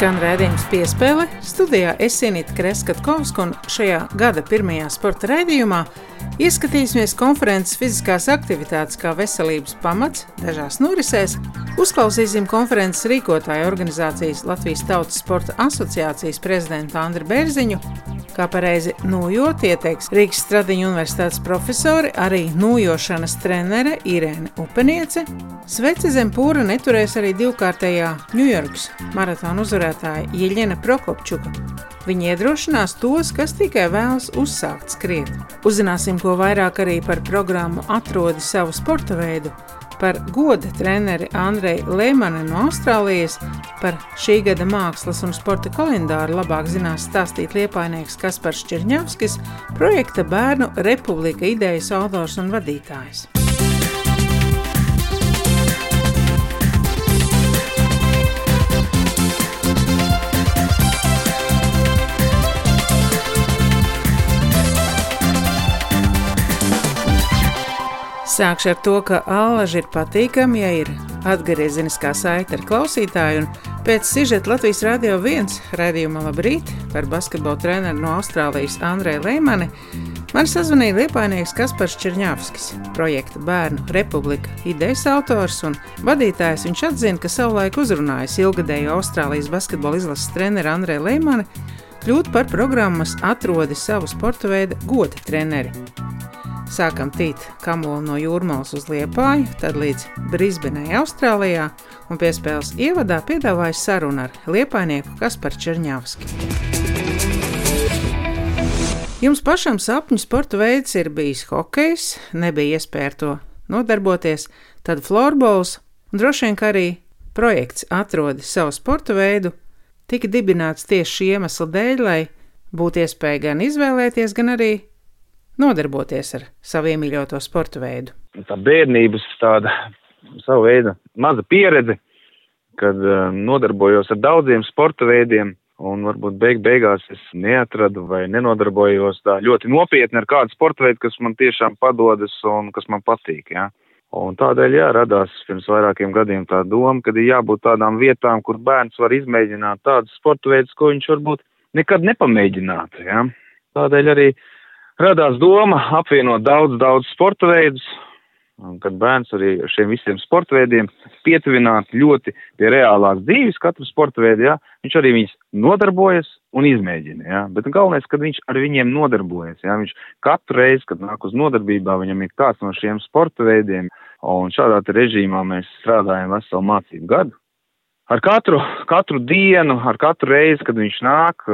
Skan redzējums piespēle. Studijā es Sienīta Kreskavska un šajā gada pirmajā sporta raidījumā ieskatīsimies konferences fiziskās aktivitātes kā veselības pamats dažās norisēs, uzklausīsim konferences rīkotāju organizācijas Latvijas Tautas Sporta asociācijas prezidentu Andru Bērziņu, kā pareizi nojot ieteiks Rīgas Stradiņu universitātes profesori, arī nojošanas trenere Irēna Upeniece. Sveci zem pūra neturēs arī divkārtējā Ņujorkas maratona uzvarētāja Jeļena Prokopčuka. Viņa iedrošinās tos, kas tikai vēlas uzsākt skriet. Uzzināsim, ko vairāk arī par programmu Atrodi savu sporta veidu, par goda treneri Andreju Lemanu no Austrālijas, par šī gada mākslas un sporta kalendāru labāk zinās stāstīt liepainieks Kaspars Čerņavskis, projekta Bērnu Republika idejas autors un vadītājs. Sākšu ar to, ka allaži ir patīkami, ja ir atgriezeniskā saite ar klausītāju. Pēc sižeta Latvijas Rādio 1 raidījuma Labrīt par basketbola treneru no Austrālijas Andreju Leimani man sazvanīja liepainieks Kaspars Čerņāvskis, projekta Bērnu Republika idejas autors un vadītājs. Viņš atzina, ka savulaik uzrunājis ilgadēju Austrālijas basketbola izlases treneru Andreju Leimani kļūt par programmas atrodi savu sporta veidu goda treneri. Sākam tīt kamolu no jūrmālas uz Liepāju, tad līdz Brisbenei, Austrālijā, un piespēles ievadā piedāvāja sarunu ar liepainieku Kasparu Čerņāvski. Jums pašam sapņu sporta veids ir bijis hokejs, nebija iespēja ar to nodarboties, tad florbols, un droši vien arī projekts atrodi savu sporta veidu, tika dibināts tieši šī iemesla dēļ, lai būtu iespēja gan izvēlēties, gan arī nodarboties ar savu iemīļoto sporta veidu? Tā bērnības tāda savu veidu maza pieredze, kad uh, nodarbojos ar daudziem sporta veidiem. Un varbūt beig beigās es neatradu vai nenodarbojos tā ļoti nopietni ar kādu sporta veidu, kas man tiešām padodas un kas man patīk. Ja? Un tādēļ, jā, radās pirms vairākiem gadiem tā doma, ka ir jābūt tādām vietām, kur bērns var izmēģināt tādus sporta veidus, ko viņš varbūt nekad nepamēģinātu. Ja? Tādēļ arī radās doma apvienot daudz, daudz sporta veidus, un kad bērns arī ar šiem visiem sporta veidiem pietuvināt ļoti pie reālās dzīves katru sporta veidu, jā, viņš arī viņus nodarbojas un izmēģina, jā, bet galvenais, kad viņš ar viņiem nodarbojas, jā, viņš katru reizi, kad nāk uz nodarbībā, viņam ir kāds no šiem sporta veidiem, un šādā režīmā mēs strādājam veselu mācību gadu, ar katru, katru dienu, ar katru reizi, kad viņš nāk,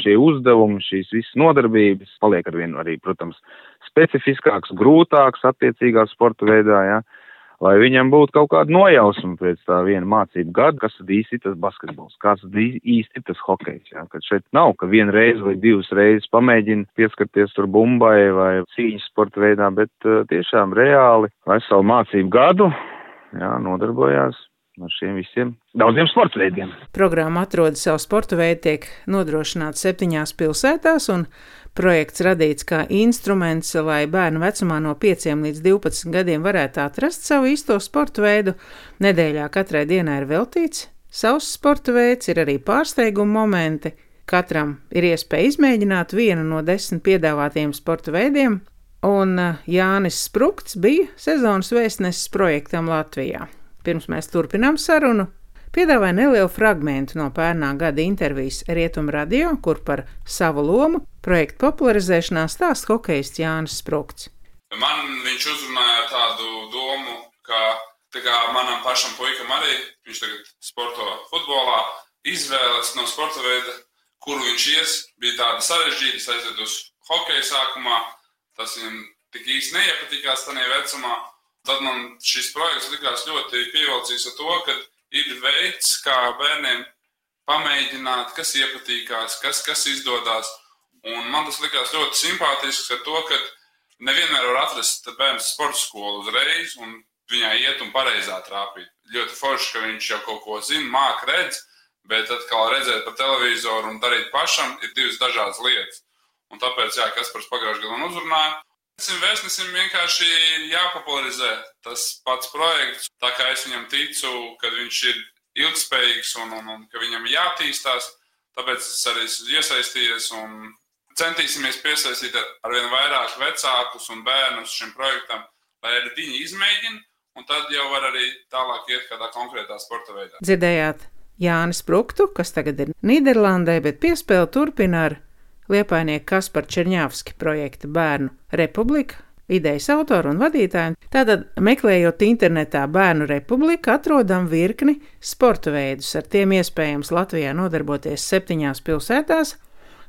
šie uzdevumi, šīs visas nodarbības paliek ar vienu arī, protams, specifiskāks, grūtāks attiecīgā sporta veidā, ja, lai viņam būtu kaut kāda nojausma pēc tā viena mācību gada, kas tad īsti tas basketbols, kāds tad īsti tas hokejs, ja, kad šeit nav, ka viena reize vai divas reizes pamēģina pieskarties tur bumbai vai cīņas sporta veidā, bet tiešām reāli veselu mācību gadu, jā, nodarbojās ar šiem visiem daudziem sporta veidiem. Programma atrodas savu sporta veidu, tiek nodrošināta septiņās pilsētās, un projekts radīts kā instruments, lai bērnu vecumā no 5 līdz 12 gadiem varētu atrast savu īsto sporta veidu. Nedēļā katrai dienai ir veltīts savs sporta veids, ir arī pārsteiguma momenti. Katram ir iespēja izmēģināt vienu no desmit piedāvātiem sporta veidiem, un Jānis Sprukts bija sezonas vēstnesis projektam Latvijā. Pirms mēs turpinām sarunu, piedāvāju nelielu fragment no pērnā gada intervijas Rietumu radio, kur par savu lomu projektu popularizēšanā stāsta hokejists Jānis Sprukts. Man viņš uzrunāja tādu domu, ka tā kā manam pašam puikam arī, viņš tagad sporto futbolā, izvēles no sporta veida, kuru viņš ies, bija tāda sarežģīta, aiziet uz hokeju sākumā. Tas viņam tik īsti neiepatikās tajā vecumā. Tad man šis projekts likās ļoti pievilcīgs ar to, ka ir veids, kā bērniem pamēģināt, kas iepatīkās, kas, kas izdodas. Un man tas likās ļoti simpātisks ar to, ka nevienmēr var atrast bērnu sporta skolu uzreiz un viņai iet un pareizā trāpīt. Ļoti forši, ka viņš jau kaut ko zina, māca, redz, bet atkal redzēt pa televizoru un darīt pašam ir divas dažādas lietas. Un tāpēc, jā, kas par pagājušajā gadā uzrunāja, Šim vēstnesim vienkārši jāpopularizē tas pats projekts. Tā kā es viņam ticu, ka viņš ir ilgspējīgs un, un, un ka viņam jātīstās. Tāpēc es arī esmu iesaistījies un centīsimies piesaistīt ar vien vairāk vecākus un bērnus šim projektam, lai arī viņi izmēģina, un tad jau var arī tālāk iet kādā konkrētā sporta veidā. Dzirdējāt Jānis Pruktu, kas tagad ir Nīderlandē, bet piespēle turpina ar Liepainieku Kasparu Čerņāvski projekta Bērnu Republika. Idejas autoru un vadītāju. Tātad, meklējot internetā Bērnu republiku, atrodam virkni sporta veidus. Ar tiem iespējams Latvijā nodarboties septiņās pilsētās,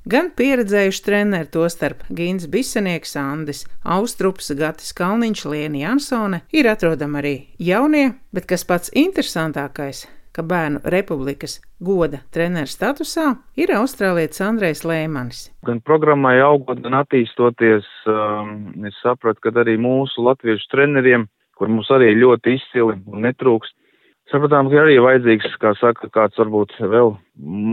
gan pieredzējuši treneri, tostarp Gins Bisenieks, Andis Austrups, Gatis Kalniņš, Liena Jansone, ir atrodami arī jaunie, bet kas pats interesantākais ka Bērnu republikas goda treneru statusā ir austrālietis Andrejs Lēmanis. Gan programmai augot, gan attīstoties, um, es sapratu, ka arī mūsu latviešu treneriem, kur mums arī ļoti izcili un netrūkst, sapratām, ka arī vajadzīgs, kā saka, kāds varbūt vēl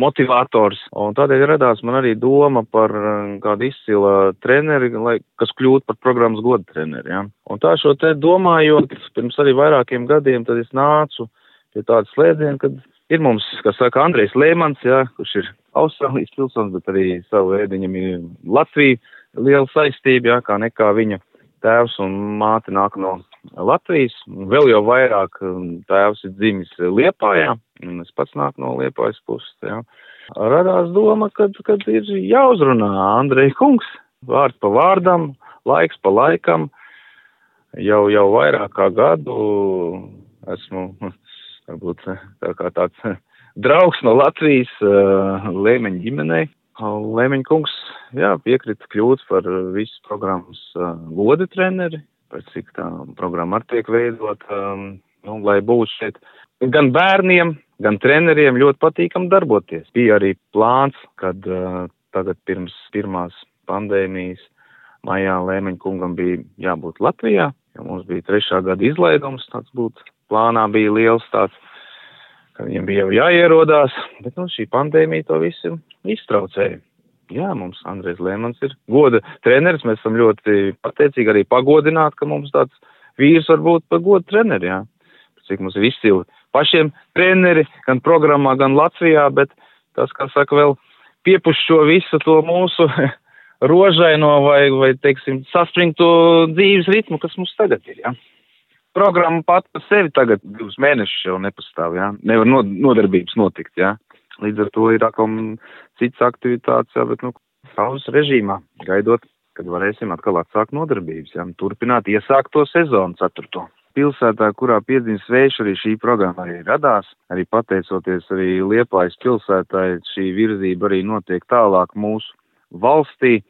motivators, un tādēļ radās man arī doma par um, kādu izcilu treneri, lai, kas kļūtu par programmas goda treneri, ja. Un tā šo te domājot, pirms arī vairākiem gadiem, tad es nācu pie tāda slēdziena, kad ir mums, kā saka, Andrejs Lēmans, jā, kurš ir Austrālijas pilsonis, bet arī savu veidu viņam ir Latvija liela saistība, jā, kā nekā viņa tēvs un māte nāk no Latvijas, vēl jau vairāk um, tēvs ir dzimis Liepājā, un es pats nāku no Liepājas puses, jā. Radās doma, kad, kad ir jāuzrunā Andrei kungs, vārds pa vārdam, laiks pa laikam, jau, jau vairāk kā gadu esmu varbūt eh, tā kā tāds eh, draugs no Latvijas eh, Lēmeņa ģimenei. Lēmeņa kungs, jā, piekrita kļūt par visu programmas goda treneri, pēc cik tā programma ar tiek veidot, nu, lai būtu šeit gan bērniem, gan treneriem ļoti patīkam darboties. Bija arī plāns, kad tagad pirms pirmās pandēmijas maijā Lēmeņa kungam bija jābūt Latvijā, jo mums bija trešā gada izlaidums, tāds būtu plānā bija liels tāds, ka viņiem bija jau jāierodās, bet nu, šī pandēmija to visu iztraucēja. Jā, mums Andrēs Lēmans ir goda treneris, mēs esam ļoti pateicīgi arī pagodināti, ka mums tāds vīrs var būt par goda treneri, jā. Cik mums ir izcili pašiem treneri, gan programmā, gan Latvijā, bet tas, kā saka, vēl piepuš šo visu to mūsu rožaino vai, vai, teiksim, saspringto dzīves ritmu, kas mums tagad ir, jā programma pat par sevi tagad divus mēnešus jau nepastāv, jā. Nevar no, nodarbības notikt, jā. Līdz ar to ir atkal cits aktivitātes, jā, bet, nu, pauzes režīmā, gaidot, kad varēsim atkal atsākt nodarbības, jā, turpināt iesākt to sezonu ceturto. Pilsētā, kurā piedzimst vējš, arī šī programma arī radās, arī pateicoties arī Liepājas pilsētāji, šī virzība arī notiek tālāk mūsu valstī.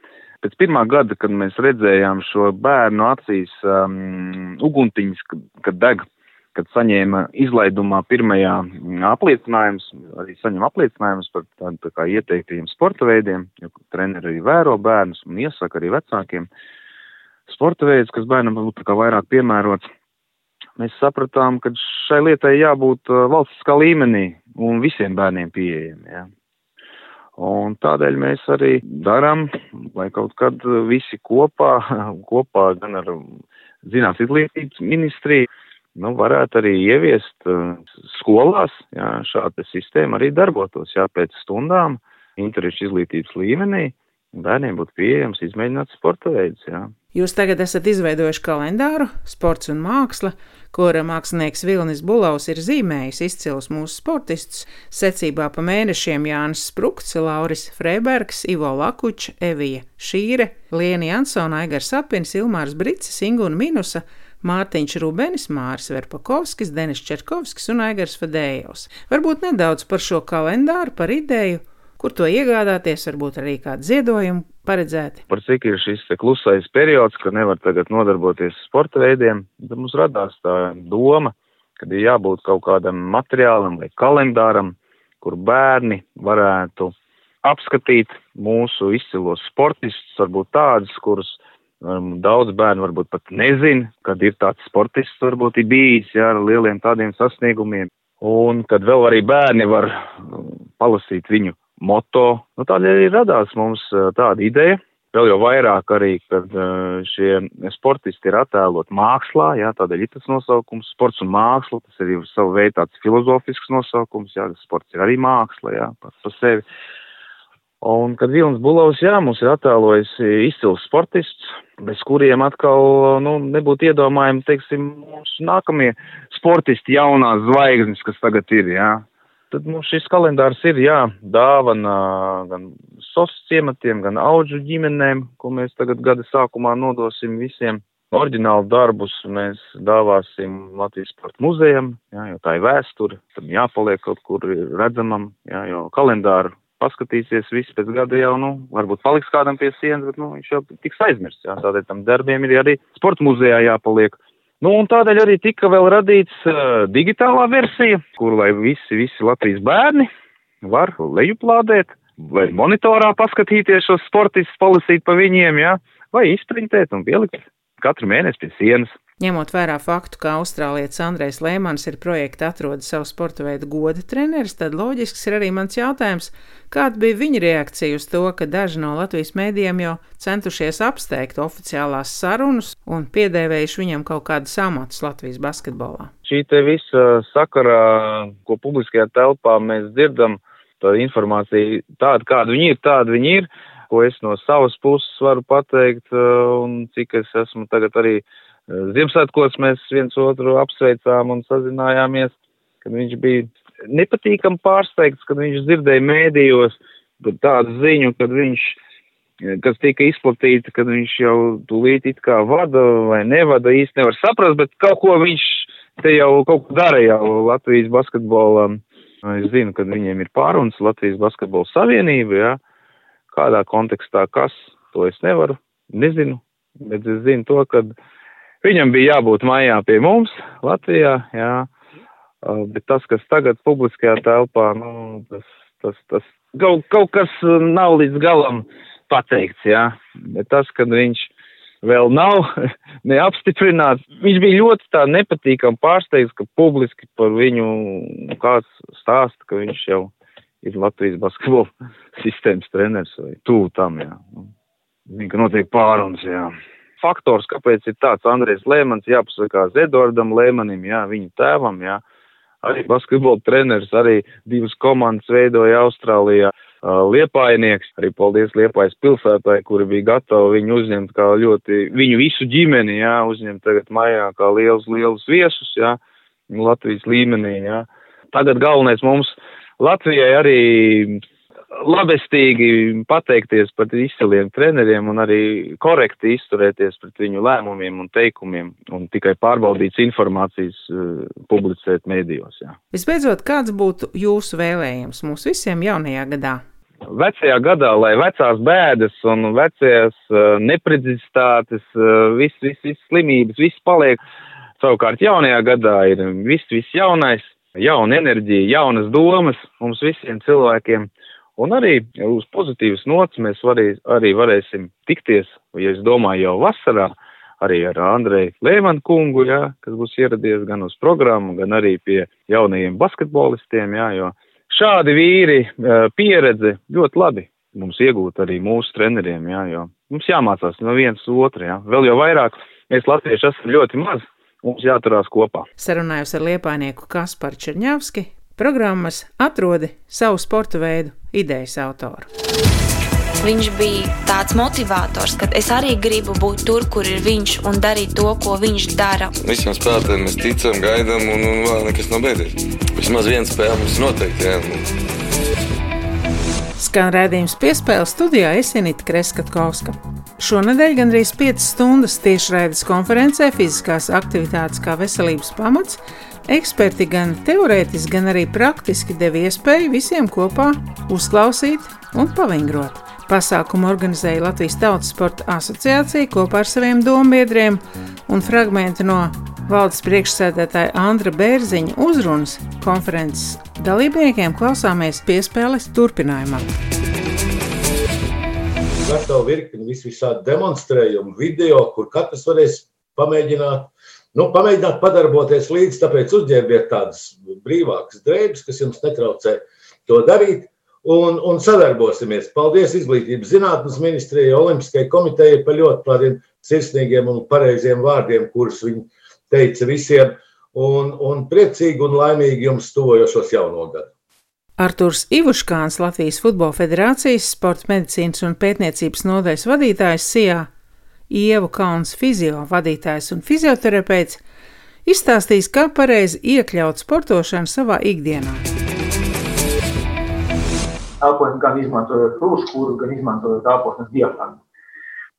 Pēc pirmā gada, kad mēs redzējām šo bērnu acīs um, uguntiņas, kad, kad deg, kad saņēma izlaidumā pirmajā apliecinājums, arī saņem apliecinājumus par tādu tā kā ieteiktajiem sporta veidiem, jo treneri arī vēro bērnus un iesaka arī vecākiem sporta veidus, kas bērnam būtu kā vairāk piemērots. Mēs sapratām, ka šai lietai jābūt uh, valstiskā līmenī un visiem bērniem pieejami. Ja. Un tādēļ mēs arī darām, lai kaut kad visi kopā, kopā gan ar zinātnes izglītības ministriju, nu, varētu arī ieviest uh, skolās, jā, šāda sistēma arī darbotos, jā, pēc stundām, interešu izglītības līmenī, bērniem būtu pieejams izmēģināt sporta veidus, jā. Jūs tagad esat izveidojuši kalendāru, sports un māksla, kura mākslinieks Vilnis Bulavs ir zīmējis izcils mūsu sportistus, secībā pa mēnešiem Jānis Sprukts, Lauris Freibergs, Ivo Lakučs, Evija Šīre, Liena Jansona, Aigars Sapins, Ilmārs Bricis, Inguna Minusa, Mārtiņš Rubenis, Māris Verpakovskis, Denis Čerkovskis un Aigars Fadējovs. Varbūt nedaudz par šo kalendāru, par ideju, kur to iegādāties, varbūt arī kādu ziedojumu paredzēti. Par cik ir šis klusais periods, ka nevar tagad nodarboties sporta veidiem, tad mums radās tā doma, ka ir jābūt kaut kādam materiālam vai kalendāram, kur bērni varētu apskatīt mūsu izcilos sportistus, varbūt tādus, kurus um, daudz bērnu varbūt pat nezin, kad ir tāds sportists varbūt ir bijis, jā, ar lieliem tādiem sasniegumiem. Un kad vēl arī bērni var um, palasīt viņu moto. Nu, tādēļ arī radās mums tāda ideja Vēl jau vairāk arī, kad uh, šie sportisti ir attēlot mākslā, jā, tādēļ ir tas nosaukums sports un māksla, tas ir savu veidu tāds filozofisks nosaukums, jā, sports ir arī māksla, jā, pats par sevi. Un, kad Vilnis Bulovs, jā, mums ir attēlojis izcils sportists, bez kuriem atkal, nu, nebūtu iedomājumi, teiksim, mūsu nākamie sportisti jaunās zvaigznes, kas tagad ir, jā tad mums šis kalendārs ir, jā, dāvana gan sos ciematiem, gan auģu ģimenēm, ko mēs tagad gada sākumā nodosim visiem. Orģinālu darbus mēs dāvāsim Latvijas sporta muzejam, jā, jo tā ir vēsture, tam jāpaliek kaut kur redzamam, jā, jo kalendāru paskatīsies visi pēc gada jau, nu, varbūt paliks kādam pie sienas, bet, nu, viņš jau tiks aizmirsts, jā, tādēļ tam darbiem ir arī sporta muzejā jāpaliek. Nu, un tādēļ arī tika vēl radīts uh, digitālā versija, kur lai visi, visi Latvijas bērni var lejuplādēt vai monitorā paskatīties šos sportistus, palasīt pa viņiem, jā, vai izprintēt un pielikt katru mēnesi pie sienas. Ņemot vērā faktu, ka austrālietis Andrejs Lēmans ir projekta atrodas savu sporta veidu goda treneris, tad loģisks ir arī mans jautājums, kāda bija viņa reakcija uz to, ka daži no Latvijas mēdījiem jau centušies apsteigt oficiālās sarunas un piedēvējuši viņam kaut kādus amatus Latvijas basketbolā. Šī te visa sakarā, ko publiskajā telpā mēs dzirdam, tā informācija tāda, kāda viņi ir, tāda viņi ir ko es no savas puses varu pateikt, un cik es esmu tagad arī Ziemassvētkos mēs viens otru apsveicām un sazinājāmies, kad viņš bija nepatīkam pārsteigts, kad viņš dzirdēja mēdījos tādu ziņu, kad viņš, kas tika izplatīta, kad viņš jau tūlīt it kā vada vai nevada, īsti nevar saprast, bet kaut ko viņš te jau kaut ko dara jau Latvijas basketbolam. Es zinu, kad viņiem ir pārunas Latvijas basketbola savienība, jā. Kādā kontekstā kas, to es nevaru, nezinu, bet es zinu to, ka Viņam bija jābūt mājā pie mums, Latvijā, jā, bet tas, kas tagad publiskajā telpā, nu, tas, tas, tas kaut, kaut kas nav līdz galam pateikts, jā, bet tas, kad viņš vēl nav neapstiprināts, viņš bija ļoti tā nepatīkam pārsteigts, ka publiski par viņu kāds stāsta, ka viņš jau ir Latvijas basketbola sistēmas treneris vai tūl tam, jā. Zin, ka notiek pārunas, jā faktors, kāpēc ir tāds Andrejs Lēmans jāpasakās Edvardam Lēmanim, jā, viņa tēvam, jā. Arī basketbola treneris, arī divas komandas veidoja Austrālijā. Liepainieks, arī paldies Liepājas pilsētai, kuri bija gatavi viņu uzņemt kā ļoti, viņu visu ģimeni, jā, uzņemt tagad mājā kā liels, liels viesus, jā, Latvijas līmenī, jā. Tagad galvenais mums Latvijai arī labestīgi pateikties par izciliem treneriem un arī korekti izturēties pret viņu lēmumiem un teikumiem un tikai pārbaudīts informācijas uh, publicēt mēdījos. Jā. Visbeidzot, kāds būtu jūsu vēlējums mums visiem jaunajā gadā? Vecajā gadā, lai vecās bēdas un vecajās uh, neprecizitātes, uh, viss, viss, viss slimības, viss paliek. Savukārt jaunajā gadā ir viss, viss jaunais, jauna enerģija, jaunas domas mums visiem cilvēkiem. Un arī uz pozitīvas nots mēs varī, arī varēsim tikties, ja es domāju, jau vasarā arī ar Andreju Lēmanu kungu, jā, kas būs ieradies gan uz programmu, gan arī pie jaunajiem basketbolistiem, jā, jo šādi vīri pieredze ļoti labi mums iegūt arī mūsu treneriem, jā, jo mums jāmācās no viens otra, jā. Vēl jau vairāk mēs latvieši esam ļoti maz, mums jāturās kopā. Sarunājos ar liepainieku Kasparu Čerņavski, programmas atrodi savu sporta veidu idejas autoru. Viņš bija tāds motivators, ka es arī gribu būt tur, kur ir viņš un darīt to, ko viņš dara. Visiem spēlētājiem mēs ticam, gaidām, un, un vēl nekas nav beidzies. Vismaz viena spēle mums noteikti. Jā. Skan redzējums piespēle studijā Esenita Kreskavska. Šonadēļ gandrīz 5 stundas tiešraides konferencē fiziskās aktivitātes kā veselības pamats Eksperti gan teorētiski, gan arī praktiski deva iespēju visiem kopā uzklausīt un pavingrot. Pasākumu organizēja Latvijas Tautas Sporta asociācija kopā ar saviem dombiedriem, un fragmenti no valdes priekšsēdētāja Andra Bērziņa uzrunas konferences dalībniekiem klausāmies piespēles turpinājumā. Gatavu virkni vis visādi demonstrējumu, video, kur katrs varēs pamēģināt Nu, pamēģināt padarboties līdzi, tāpēc uzģērbiet tādas brīvākas drēbes, kas jums netraucē to darīt. un, un sadarbosimies. Paldies Izglītības zinātnes ministrijai, Olimpiskajai komitejai par ļoti tādiem sirsnīgiem un pareiziem vārdiem, kurus viņi teica visiem. Un, un priecīgi un laimīgi jums tuvojošos jauno gadu. Artūrs Ivuškāns, Latvijas Futbola Federācijas sporta medicīnas un pētniecības nodaļas vadītājs Sijā, Ievu Kauns fizio vadītājs un fizioterapeits, izstāstīs, kā pareizi iekļaut sportošanu savā ikdienā. Elpojam gan izmantojot krūškūru, gan izmantojot elpošanas diafragmu.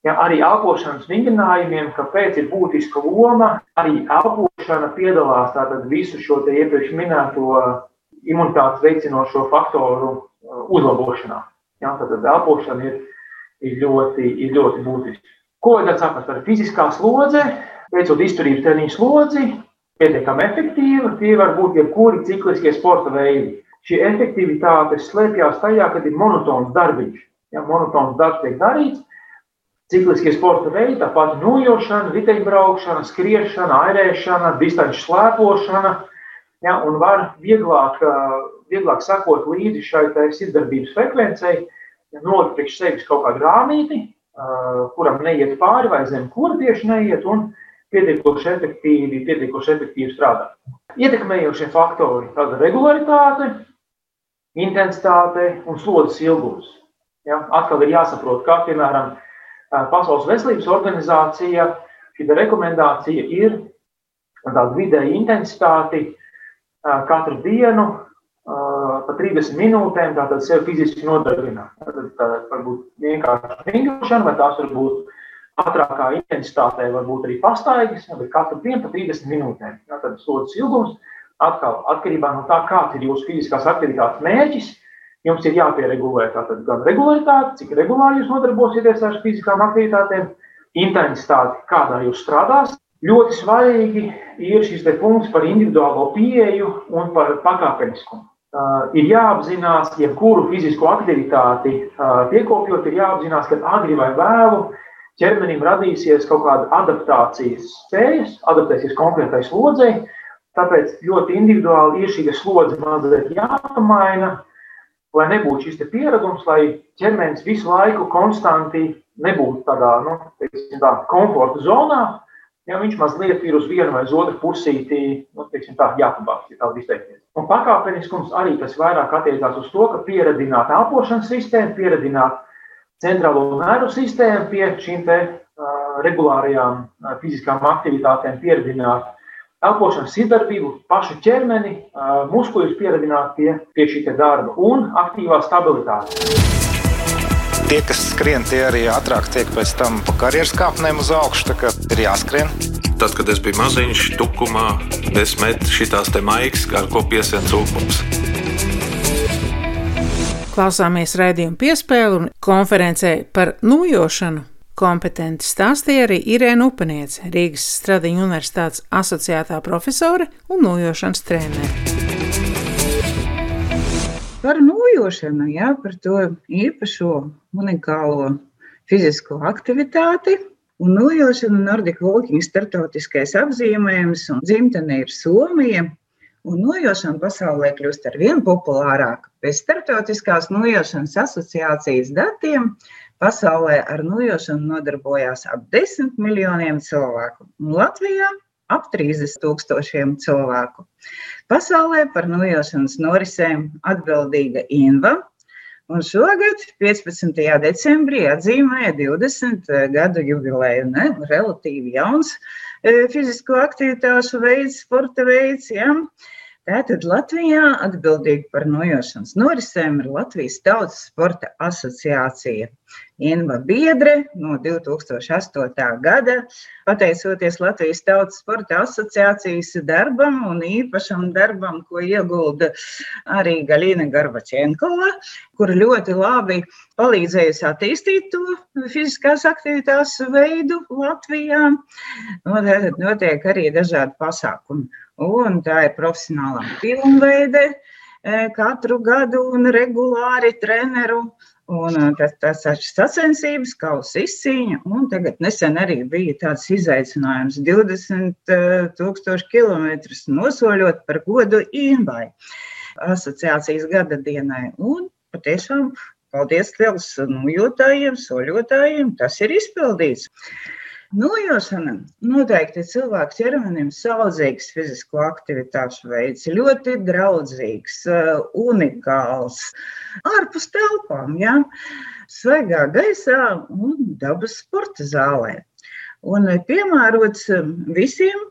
Ja, arī elpošanas vingrinājumiem, kāpēc ir būtiska loma, arī elpošana piedalās tātad visu šo te iepriekš minēto imunitātes veicinošo faktoru uh, uzlabošanā. Ja, tātad elpošana ir, ir, ļoti, ir ļoti būtiska. Ko tad saprast par fiziskā slodze? Veicot izturības treniņu slodzi, pietiekami efektīva, tie var būt jebkuri cikliskie sporta veidi. Šī efektivitāte slēpjas tajā, kad ir monotons darbiņš. Ja, monotons darbs tiek darīts, Cikliskie sporta veidi, tāpat nojošana, riteņbraukšana, skriešana, airēšana, distanču slēpošana. Ja, un var vieglāk, vieglāk sakot līdzi šai sirdsdarbības frekvencei, ja nolikt priekš sevis kaut kādu rāmīti, kuram neiet pāri vai zem kura tieši neiet, un pietiekoši efektīvi, pietiekoši efektīvi strādāt. Ietekmējošie faktori - tāda regularitāte, intensitāte un slodzes ilgums. Ja, atkal ir jāsaprot, kā piemēram Pasaules veselības organizācija šī rekomendācija ir tāda vidēja intensitāti katru dienu pa 30 minūtēm, tātad sevi fiziski nodarbināt. Tad varbūt vienkārši vingrošana, vai tās var būt ātrākā intensitātē, varbūt arī pastaigas, bet katru dienu pa 30 minūtēm. Ja, tad slodzes ilgums atkal atkarībā no tā, kāds ir jūsu fiziskās aktivitātes mērķis, Jums ir jāpieregulē tātad gan regularitāte, cik regulāri jūs nodarbosieties ar fiziskām aktivitātēm, intensitāti, kādā jūs strādāsiet. Ļoti svarīgi ir šis punkts par individuālo pieeju un par pakāpeniskumu. Uh, ir jāapzinās, ja kuru fizisko aktivitāti uh, piekopjot, ir jāapzinās, ka agri vai vēlu ķermenim radīsies kaut kāda adaptācijas spējas, adaptēsies konkrētai slodzei. Tāpēc ļoti individuāli ir šī slodze mazliet jāpamaina, lai nebūtu šis pieredums, lai ķermenis visu laiku konstanti nebūtu tādā, nu, teiksim, tā, komforta zonā. Ja viņš mazliet ir uz vienu vai uz otru pusīti, nu, teiksim, tā jāpabāž, ja tā var izteikties. Un pakāpeniskums arī tas vairāk attiecās uz to, ka pieredzināt elpošanas sistēmu, pieredzināt centrālo nervu sistēmu pie šīm te uh, regulārajām uh, fiziskām aktivitātēm, pieredzināt elpošanas sirdsdarbību, pašu ķermeni, muskuļus pieradināt pie, pie šī darba un aktīvā stabilitāte. Tie, kas skrien, tie arī ātrāk tiek pēc tam pa karjeras kāpnēm uz augšu. Tā kā ir jāskrien. Tad, kad es biju maziņš, tukumā, es metu šīs te maigas, ar ko piesien cūkums. Klausāmies raidījumu piespēli un konferencē par nojošanu Kompetenti stāstīja arī Irēna Upeniece, Rīgas Stradiņu universitātes asociētā profesore un nojošanas trenere. Par nojošanu, jā, par to īpašo unikālo fizisko aktivitāti. Un nojošana Nordic Walking startautiskais apzīmējums un dzimtene ir Somija. Un nojošana pasaulē kļūst ar vien populārāka. Pēc Startautiskās nojošanas asociācijas datiem Pasaulē ar nojošanu nodarbojās ap 10 miljoniem cilvēku, un Latvijā ap 30 tūkstošiem cilvēku. Pasaulē par nojošanas norisēm atbildīga Inva, un šogad, 15. decembrī, atzīmēja 20 gadu jubileju. Ne? Relatīvi jauns e, fizisko aktivitāšu veids, sporta veids. Ja? Tātad Latvijā atbildīga par nojošanas norisēm ir Latvijas Tautas sporta asociācija. Inva Biedre no 2008. gada, pateicoties Latvijas Tautas sporta asociācijas darbam un īpašam darbam, ko iegulda arī Galina Garbačenkova, kur ļoti labi palīdzējusi attīstīt to fiziskās aktivitātes veidu Latvijā. Notiek arī dažādi pasākumi. Un tā ir profesionālā pilnveide e, katru gadu un regulāri treneru. Un tas, tas ir sacensības, kausa izcīņa. Un tagad nesen arī bija tāds izaicinājums 20 e, tūkstoši kilometrus nosoļot par godu Inbai asociācijas gada dienai. Un patiešām paldies liels nojotājiem, soļotājiem, tas ir izpildīts. Nojošana noteikti cilvēku ķermenim saudzīgs fizisko aktivitāšu veids, ļoti draudzīgs, unikāls, ārpus telpām, ja? svaigā gaisā un dabas sporta zālē. Un piemērots visiem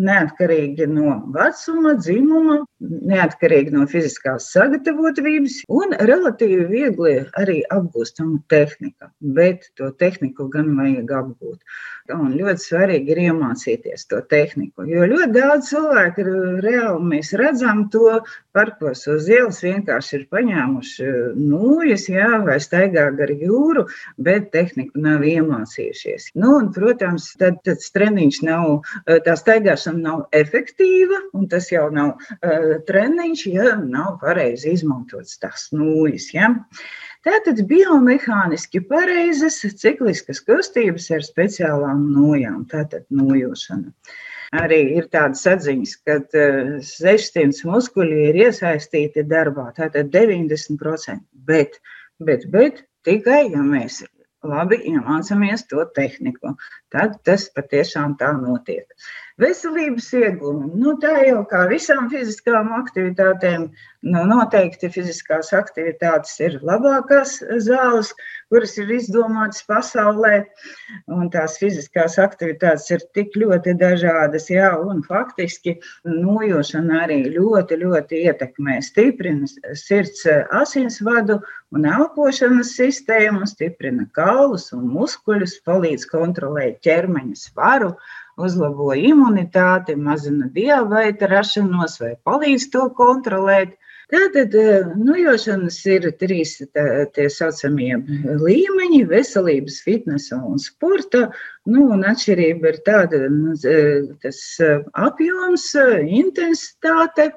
neatkarīgi no vecuma, dzimuma, neatkarīgi no fiziskās sagatavotības un relatīvi viegli arī apgūstama tehnika. Bet to tehniku gan vajag apgūt. Un ļoti svarīgi ir iemācīties to tehniku. Jo ļoti daudz cilvēku reāli mēs redzam to parkos uz ielas vienkārši ir paņēmuši nūjas, jā, vai staigā gar jūru, bet tehniku nav iemācījušies. Nu, un, protams, tad, tad treniņš nav, tā staigāšana lietošana nav efektīva, un tas jau nav uh, treniņš, ja nav pareizi izmantots tās nūjas. Ja? Tātad biomehāniski pareizas cikliskas kustības ar speciālām nojām, tātad nojošana. Arī ir tādas atziņas, ka 600 muskuļi ir iesaistīti darbā, tātad 90%. Bet, bet, bet tikai, ja mēs labi iemācāmies to tehniku, tad tas patiešām tā notiek. Veselības iegūmi. Nu, tā jau kā visām fiziskām aktivitātēm, nu, noteikti fiziskās aktivitātes ir labākās zāles, kuras ir izdomātas pasaulē. Un tās fiziskās aktivitātes ir tik ļoti dažādas, jā, un faktiski nojošana arī ļoti, ļoti ietekmē, stiprina sirds asinsvadu un elpošanas sistēmu, stiprina kaulus un muskuļus, palīdz kontrolēt ķermeņa svaru uzlabo imunitāti, mazina diabēta rašanos vai palīdz to kontrolēt. Tātad eh, nojošanas ir trīs tā, tie saucamie līmeņi - veselības, fitnesa un sporta. Nu, un atšķirība ir tāda, nu, tas eh, apjoms, intensitāte,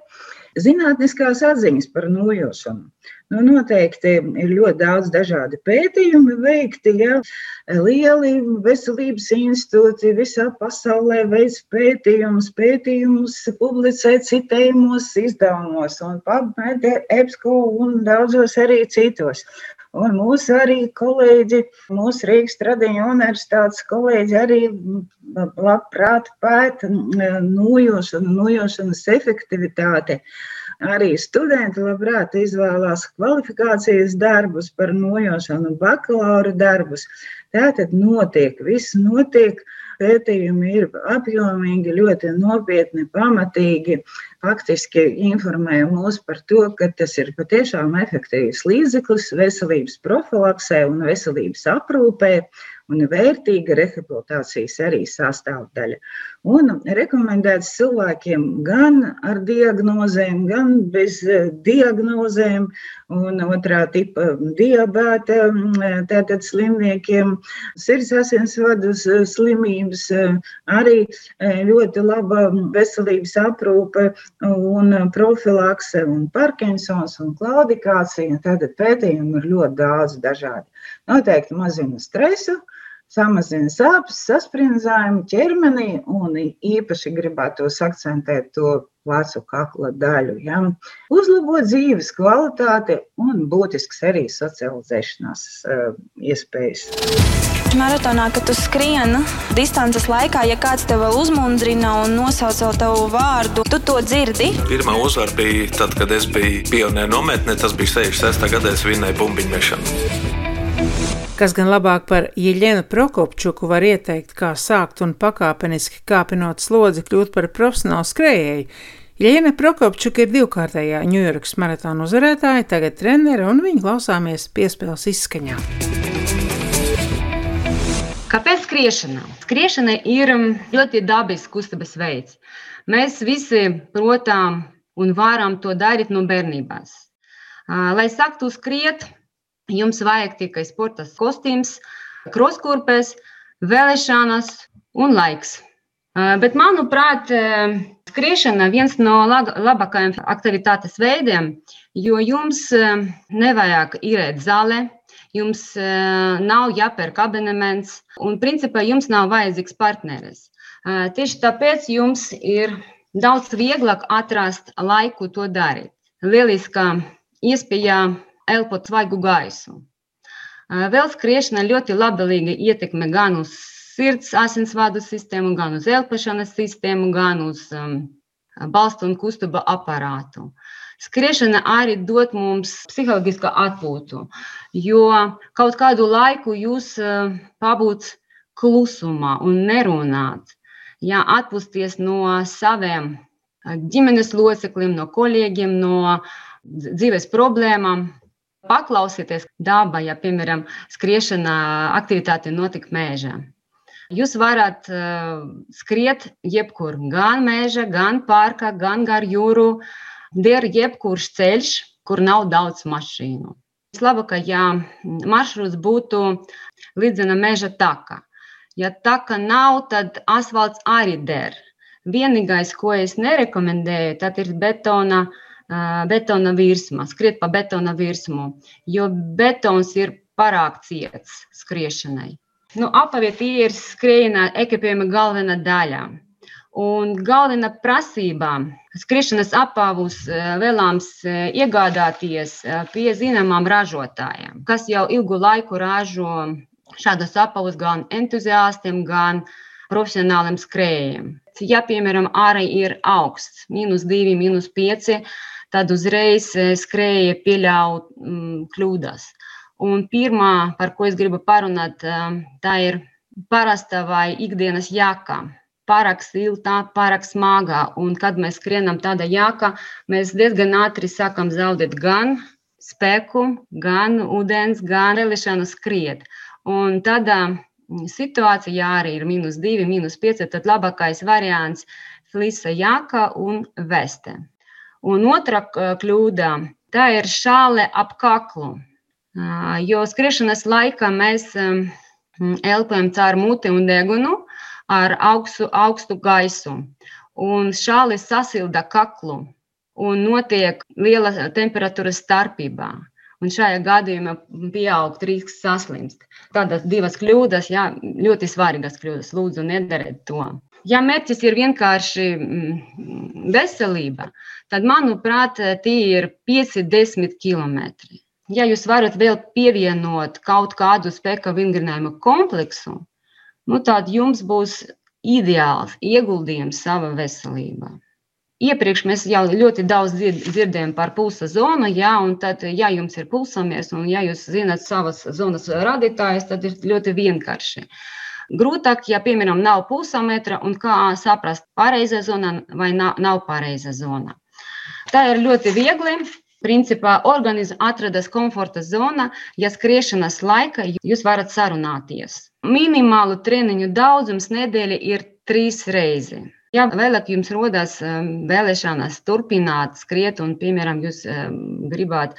zinātniskās atziņas par nojošanu. Nu, noteikti ir ļoti daudz dažādi pētījumi veikti. Ja? Lieli veselības institūti visā pasaulē veids pētījumus, pētījumus publicē citējumos, izdevumos, un PubMed, EBSCO un daudzos arī citos. Un mūsu arī kolēģi, mūsu Rīgas Tradiņu universitātes kolēģi arī labprāt pēta nojošanu, nojošanas efektivitāti. Uh, Arī studenti labprāt izvēlās kvalifikācijas darbus par nojošanu, bakalaura darbus. Tā tad notiek, viss notiek. Pētījumi ir apjomīgi, ļoti nopietni, pamatīgi. Faktiski informē mūs par to, ka tas ir patiešām efektīvs līdzeklis veselības profilaksē un veselības aprūpē un vērtīga rehabilitācijas arī sastāvdaļa. Un rekomendēts cilvēkiem gan ar diagnozēm, gan bez eh, diagnozēm, un otrā tipa diabēta, mm, tātad slimniekiem, sirds asinsvadus eh, slimības, eh, arī ļoti laba veselības aprūpe un profilakse un Parkinsons un klaudikācija. Tātad pētījumi ir ļoti daudz dažādi. Noteikti mazina stresu, samazina sāpes, sasprindzājumu ķermenī un īpaši gribētos akcentēt to plecu kakla daļu. Ja? Uzlabo dzīves kvalitāti un būtisks arī socializēšanās uh, iespējas. Maratonā, kad tu skrieni distances laikā, ja kāds tev vēl uzmundrina un nosauc tavu vārdu, tu to dzirdi. Pirmā uzvara bija tad, kad es biju pionieru nometnē, tas bija 66. gadā, es vinnēju bumbiņu mešanu. Kas gan labāk par Jeļenu Prokopčuku var ieteikt, kā sākt un pakāpeniski kāpinot slodzi kļūt par profesionālu skrējēju. Jeļena Prokopčuka ir divkārtējā Ņujorkas maratona uzvarētāja, tagad trenere, un viņa klausāmies piespēles izskaņā. Kāpēc skriešana? Skriešana ir ļoti dabisks kustības veids. Mēs visi, protams, un varam to darīt no bērnības. Lai sāktu skriet, Jums vajag tikai sporta kostīms, kroskurpes, vēlēšanas un laiks. Bet, manuprāt, skriešana ir viens no labākajiem aktivitātes veidiem, jo jums nevajag iet zālē, jums nav jāpērk abonements, un principā jums nav vajadzīgs partneris. Tieši tāpēc jums ir daudz vieglāk atrast laiku to darīt. Lieliska iespēja elpot svaigu gaisu. Vēl skriešana ļoti labvēlīga ietekme gan uz sirds asinsvadu sistēmu, gan uz elpošanas sistēmu, gan uz um, balstu un kustību aparātu. Skriešana arī dod mums psiholoģisku atpūtu, jo kaut kādu laiku jūs uh, pabūt klusumā un nerunāt, ja atpūsties no saviem ģimenes locekļiem, no kolēģiem, no dzīves problēmām. Paklausieties dabā, ja, piemēram, skriešana aktivitāte notika mežā. Jūs varat uh, skriet jebkur, gan mežā, gan parkā, gan gar jūru. Der jebkurš ceļš, kur nav daudz mašīnu. Vislabākajā maršruts būtu līdz meža taka. Ja taka nav, tad asfalts arī der. Vienīgais, ko es nerekomendēju, tad ir betona, betona virsma, skriet pa betona virsmu, jo betons ir pārāk ciets skriešanai. Nu, apaviet ir skrējiena ekipējuma galvenā daļa. Un galvenā prasība skriešanas apavus vēlams iegādāties pie zināmām ražotājiem, kas jau ilgu laiku ražo šādus apavus gan entuziastiem, gan profesionāliem skrējējiem. Ja, piemēram, ārā ir augsts, minus 2, minus 5, tad uzreiz e, skrēja pieļaut mm, kļūdas. Un pirmā, par ko es gribu parunāt, e, tā ir parasta vai ikdienas jaka. Pārāk silta, pārāk smaga. Un, kad mēs skrienam tādā jākā, mēs diezgan ātri sākam zaudēt gan spēku, gan ūdens, gan relišanu skriet. Un tādā situācijā, ja arī ir minus 2, minus 5, tad labākais variants ir flisa jaka un veste. Un otra kļūda - tā ir šāle ap kaklu. Jo skriešanas laikā mēs elpojam caur muti un degunu ar augstu, augstu gaisu. Un šāli sasilda kaklu un notiek liela temperatūras starpība un šajā gadījumā pieaug risks saslimst. Tādas divas kļūdas, jā, ļoti svarīgas kļūdas. Lūdzu, nedariet to. Ja mērķis ir vienkārši mm, veselība, tad, manuprāt, tie ir 5-10 km. Ja jūs varat vēl pievienot kaut kādu spēka vingrinājumu kompleksu, nu, tad jums būs ideāls ieguldījums savā veselībā. Iepriekš mēs jau ļoti daudz dzirdējām par pulsa zonu, jā, un tad, ja jums ir pulsamies, un ja jūs zināt savas zonas radītājus, tad ir ļoti vienkārši. Grūtāk, ja, piemēram, nav pulsometra, un kā saprast, pareiza zona vai nav, nav pareiza zona. Tā ir ļoti viegli. Principā organisms atrodas komforta zonā, ja skriešanas laika jūs varat sarunāties. Minimālu treniņu daudzums nedēļa ir trīs reizes. Ja vēlāk jums rodas vēlēšanās turpināt skriet, un, piemēram, jūs gribat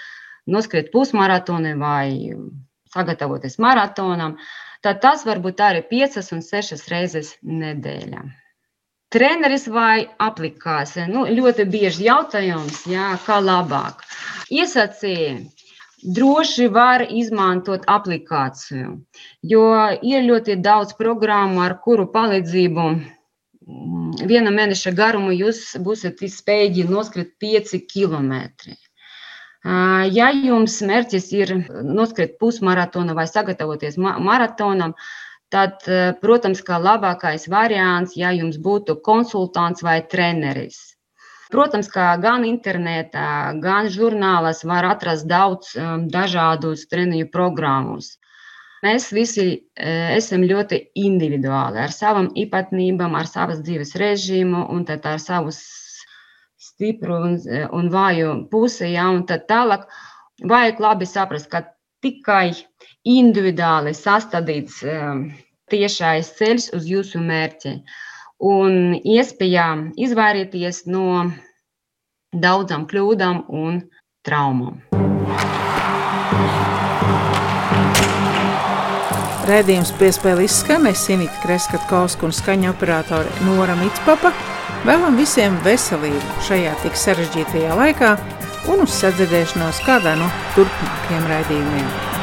noskriet pusmaratoni vai sagatavoties maratonam, tad tas var būt arī 5 un 6 reizes nedēļā. Treneris vai aplikācija? Nu, ļoti bieži jautājums, jā, kā labāk. Iesacīja, droši var izmantot aplikāciju, jo ir ļoti daudz programmu, ar kuru palīdzību viena mēneša garumu jūs būsiet spējīgi noskriet 5 km. Ja jums mērķis ir noskriet pusmaratonu vai sagatavoties maratonam, tad, protams, kā labākais variants, ja jums būtu konsultants vai treneris. Protams, kā gan internetā, gan žurnālās var atrast daudz dažādus treniņu programmus. Mēs visi e, esam ļoti individuāli ar savām īpatnībām, ar savas dzīves režīmu un ar savu stipru un, un vāju pusi. Ja, un tālāk vajag labi saprast, ka tikai individuāli sastādīts e, tiešais ceļš uz jūsu mērķi un iespējām izvairīties no daudzām kļūdām un traumām. Rēdījums piespēle izskanēja Sinita Kreskatkovska un skaņa operātore Nora Mitspapa. Vēlam visiem veselību šajā tik sarežģītajā laikā un uz sadzirdēšanos kādā no turpmākajiem raidījumiem.